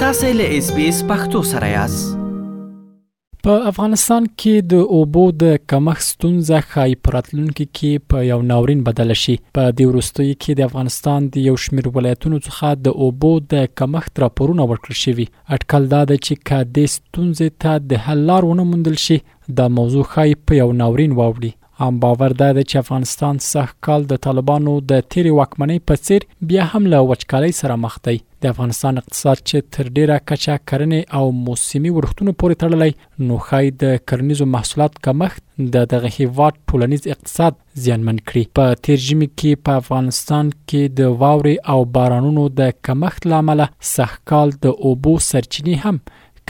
تاسو له اس بي اس پختو سره یاست په افغانستان کې د اوبو د کمښت ستونزه خای پراتلونکو کې په یو ناورین بدل شي په دې وروستیو کې د افغانستان د یو شمیر ولایتونو څخه د اوبو د کمښت راپورونه ورکړل شوي اټکل دا دی چې که د ستونزې ته د حل لار ونه موندل شي دا موضوع خای په یو ناورین واوړي عام باور دا دی چې افغانستان سږ کال د طالبانو د تیرې واکمنۍ په څیر بیا هم له وچکالۍ سره مخ دی د افغانستان اقتصاد چې تر ډیره کچه کرنې او موسمي ورښتونو پورې تړلی نو ښای د کرنیزو محصولات کمښت د دغه هیواد ټولنیز اقتصاد زیانمن کړي په تیر ژمي کې په افغانستان کې د واورې او بارانونو د کمښت لامل سږ کال د اوبو سرچینې هم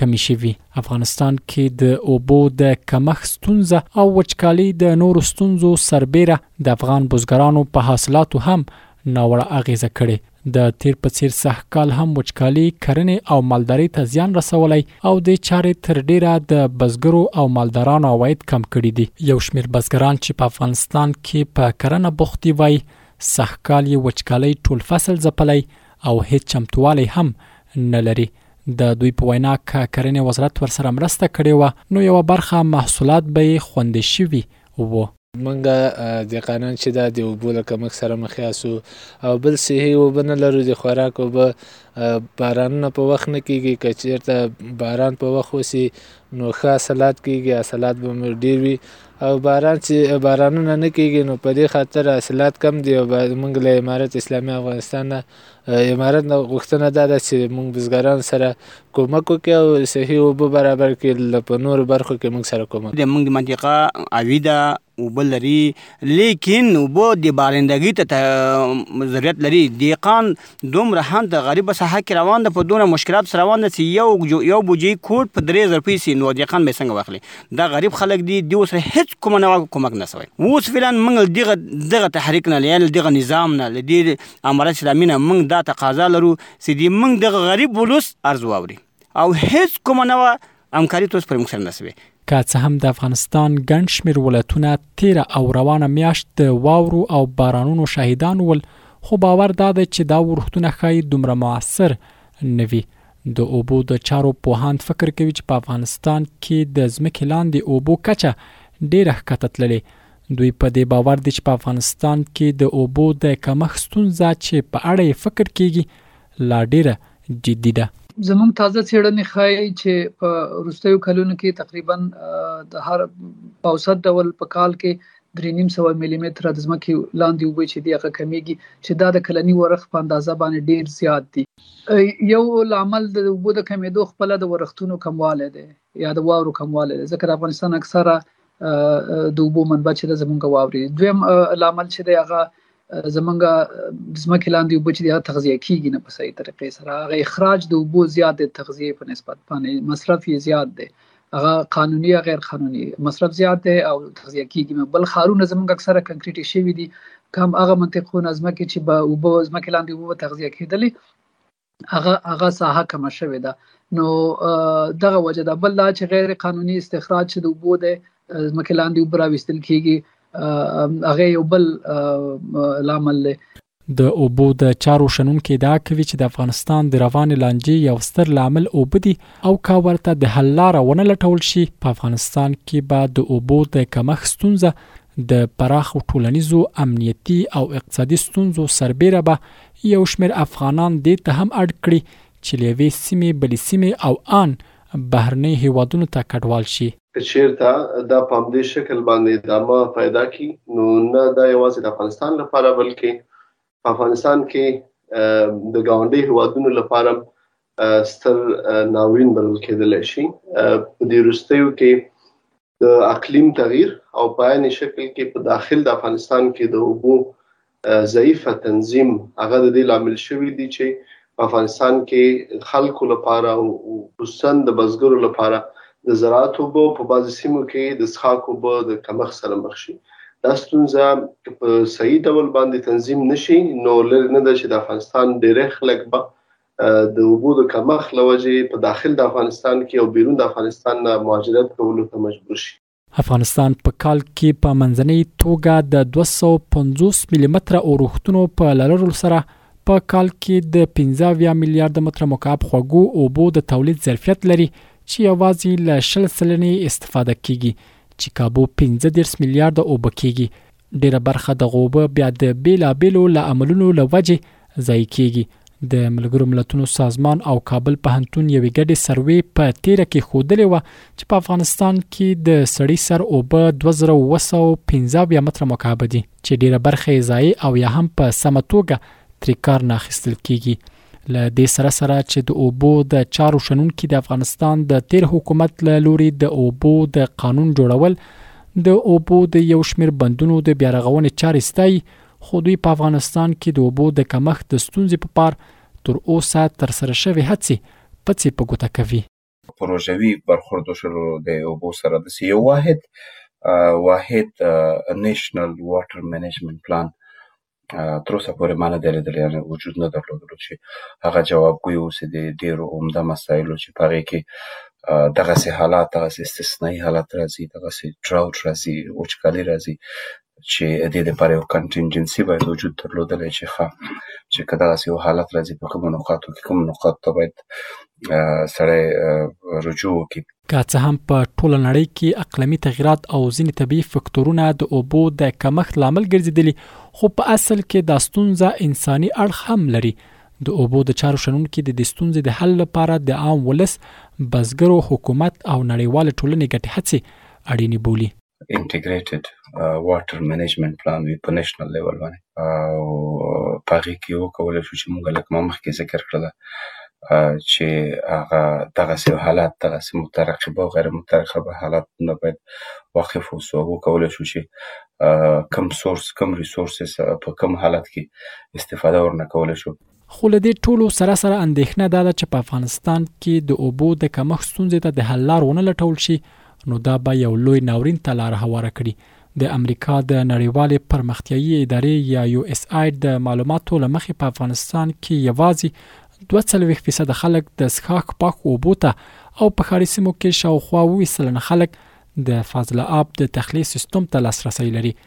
کمی شوي افغانستان کې د اوبو د کمښت ستونزه او وچکالي د نورو ستونزو سربېره د افغان بزګرانو په حاصلاتو هم ناوړه اغیزه کړې د تیر په څیر سهکال هم وچکالي کرنې او مالدارۍ ته زیان رسولی او د چارې تر ډیره د بزګرو او مالدارانو عواید کم کړي دي یو شمیر بزګران چې په افغانستان کې په کرنه بوخت دي وایي سهکال یې وچکالۍ ټول فصل ځپلی او هیڅ چمتوالی هم نه لري د دوی په وینا که کرنې وزارت ورسره مرسته کړې وه نو یوه برخه محصولات به یې خوندې شوي وو. مونږ دیقانان چې دا د اوبو له کمښت سره مخ یاسو او بل صحي اوبه نه لرو د خوراک اوبه بارانونه په وخت نه کیږي که چیرته باران په وخت وسی نو ښه حاصلات کیږي حاصلات به مو ډیر وي او باران چې بارانونه نه کیږي نو په دې خاطر حاصلات کم دي او مونږ له امارت اسلامي افغانستان نه امارت نه غوښتنه دا ده چې موږ بزګران سره کومک وکړي او صحي اوبه برابر کړي له په نورو برخو کې موږ سره کومک د موږ منطقه اوی ده اوبه لري لیکن اوبه د بارندګي ته ضرورت لري دیقان دومره هم د غریب ساحه کې روان ده په دونه مشکلات سره روان ده چې یو یو بوجي کوټ په درې زر پیسې نو دیقان به څنګه واخلي دا غریب خلک دي دی اوس هیڅ کوم نه کومک نه سوی اوس فعلا موږ دغه دغه تحریک نه لیان دغه نظام نه لدی امارت اسلامي نه موږ دا تقاضا لرو چې د موږ دغه غریب ولس عرض واوري او هیڅ کومه نوه همکاري توس پر موږ سره نسوي که څه هم د افغانستان ګڼ شمېر ولایتونه تیره او روانه میاشت د واورو او بارانونو شاهدان ول خو باور دا دی چې دا ورښتونه ښایي دومره موثر نه وي د اوبو د چارو پوهاند فکر کوي چې په افغانستان کې د ځمکې لاندې اوبو کچه ډیره ښکته تللې دوی په دې باور دي چې په افغانستان کې د اوبو د کمښت ستونزه چې په اړه یې فکر کېږي لا ډېره جدي ده. زموږ تازه څېړنې ښایي چې په وروستیو کلونو کې تقریبا د هر په اوسط ډول په کال کې درې نیم سوه ملي متره د ځمکې لاندې اوبه چې دي هغه کمیږي چې دا د کلني ورښت په اندازه باندې ډیر زیات دي یو لامل د اوبو د کمیدو خپله د ورښتونو کموالی دی یا د واورو کموالی دی ځکه د افغانستان اکثره د اوبو منبع چې د زمونږ واوري دویم لامل چې دی هغه زمونږ ځمکې لاندې اوبه چې د تغذیه کیږي نه په صحیح طریقې سره هغه اخراج د اوبو زیات د تغذیه په نسبت باندې مصرف یې زیات دی هغه قانوني یا غیر قانوني مصرف زیات دی او تغذیه کیږي نه بل خارونه زمونږ اکثره کنکریټي شوی دي کم هغه منطقونه ځمکې چې به اوبه ځمکې لاندې اوبه تغذیه کیدلې هغه هغه ساحه کمه شوې ده نو دغه وجه ده بل دا چې غیر قانوني استخراج چې د وبو ده ځمکه لاندې وبرا وستل کیږي هغه یو بل لامل دی د اوبو د چارو شنونکو ادعا کوي چې د افغانستان د روان لانجې یو ستر لامل اوبه دي او کا ورته د حل لار ونه لټول شي په افغانستان کې به د اوبو د کمښت ستونزه د پراخو ټولنیزو، امنیتي او اقتصادي ستونزو سربېره به یو شمېر افغانان دې ته هم اړ کړي چې له یوې سیمې بلې سیمې او آن بهرنیو هېوادونو ته کډوال شي. که چېرته دا په همدې شکل باندې ادامه پیدا کړي، نو نه دا یوازې د افغانستان لپاره، بلکې په افغانستان کې د ګاونډیو هېوادونو لپاره هم ستر ناورین بلل کېدلای شي. په دې وروستیو کې د اقلیم تغییر او په عین شکل کې په داخل د افغانستان کې د اوبو ضعیفه تنظیم هغه د دې لامل شوی دی چې په افغانستان کې خلکو لپاره او خصوصا د بزګرو لپاره د زراعت اوبه په بعضې سیمو کې د څښاک اوبه د کمښت سره مخ شي دا ستونزه که په صحیح ډول باندې تنظیم نشي نو لرې نه ده چې د افغانستان ډېری خلک به د اوبو د کمښت له وجې په داخل د افغانستان کې او بیرون د افغانستان نه مهاجرت کولو ته مجبور شي افغانستان په کال کې په منځنۍ توګه د 250 ملي متر اورښتونو په لرلو سره په کال کې د 15 میلیارډ متر مکعب خوګو اوبو د تولید ظرفیت لري چې یوازې له 60 سلنې استفاده کیږي چې کابو 15 میلیارډ اوبه کیږي ډیره برخه د غوبه بیا د بیلابیلو لاملونو له وجې ضایع کیږي د ملګرو ملتونو سازمان او کابل پهنتون یوې ګډې سروې په تیره کې خودلې و چې په افغانستان کې د سړی سر اوبه 2915 متر مکعب دي چې ډیره برخه یې ضایع او یا هم په سمه توګه ترې کار نه اخیستل کیږي له دې سره سره چې د اوبو د چارو شنونکي د افغانستان د تیر حکومت له لوري د اوبو د قانون جوړول د اوبو د یو شمیر بندونو د بیارغونې چارې ستایي خو دوی په افغانستان کې د اوبو د کمښت د ستونزې په پار تر اوسه تر سره شوې هڅې پڅې په ګوته کوي پروژوي برخورد وشلو د اوبو سره د یو واحد واحد نېشنل واټر منیجمنت پلان تر اوسه پورې ما نه دی لیدلی یعنې وجود نه درلودلو چې هغه جوابګوی اوسي د ډېرو عمده مسایلو چې په هغې کې دغسې حالات دغسې استثنایي حالات راځي دغسې ډراوټ راځي وچکالي راځي چې دې لپاره یو کنټینجنسي باید وجود درلودلی چې ښه چې که دغسې یو حالت راځي په کومو نقاطو کې کوم نقاط ته باید سړی رجوع وکړي که څه هم په ټوله نړۍ کې اقلمي تغیرات او ځینې طبیعي فکتورونه د اوبو د کمښت لامل ګرځېدلي خو په اصل کې دا ستونزه انساني اړخ هم لري د اوبو د چارو شنونکي د دې ستونزې د حل لپاره د عام ولس بزګرو حکومت او نړیوال ټولنې ګټې هڅې اړینې بولي انټیګریټیډ واټر منجمنټ پلان وي په نېشنل لیول باندې او په هغې کې وکولی شو چې موږ لکه ما مخکې ذکر کړله چې هغه دغسې حالات دغسې مترقبه او غیر مترقبه حالات نه باید واقف اوسو او وکولی شو چې کوم سورس کوم ریسورسز په کوم حالت کې استفاده ورنه کولی شو. خو له دې ټولو سره سره اندېښنه دا ده چې په افغانستان کې د اوبو د کمښت ستونزې ته د حل لار ونه لټول شي، نو دا به یو لوی ناورین ته لاره هواره کړي. د امریکا د نړیوالې پرمختیایي ادارې یا یو ایس ایډ د معلوماتو له مخې په افغانستان کې یوازې دوه څلوېښت فیصده خلک د څښاک پاکو اوبو ته او په ښاري سیمو کې شاوخوا اووه ویشت سلنه خلک د فاضله آب د تخلیې سیستم ته لاسرسی لري.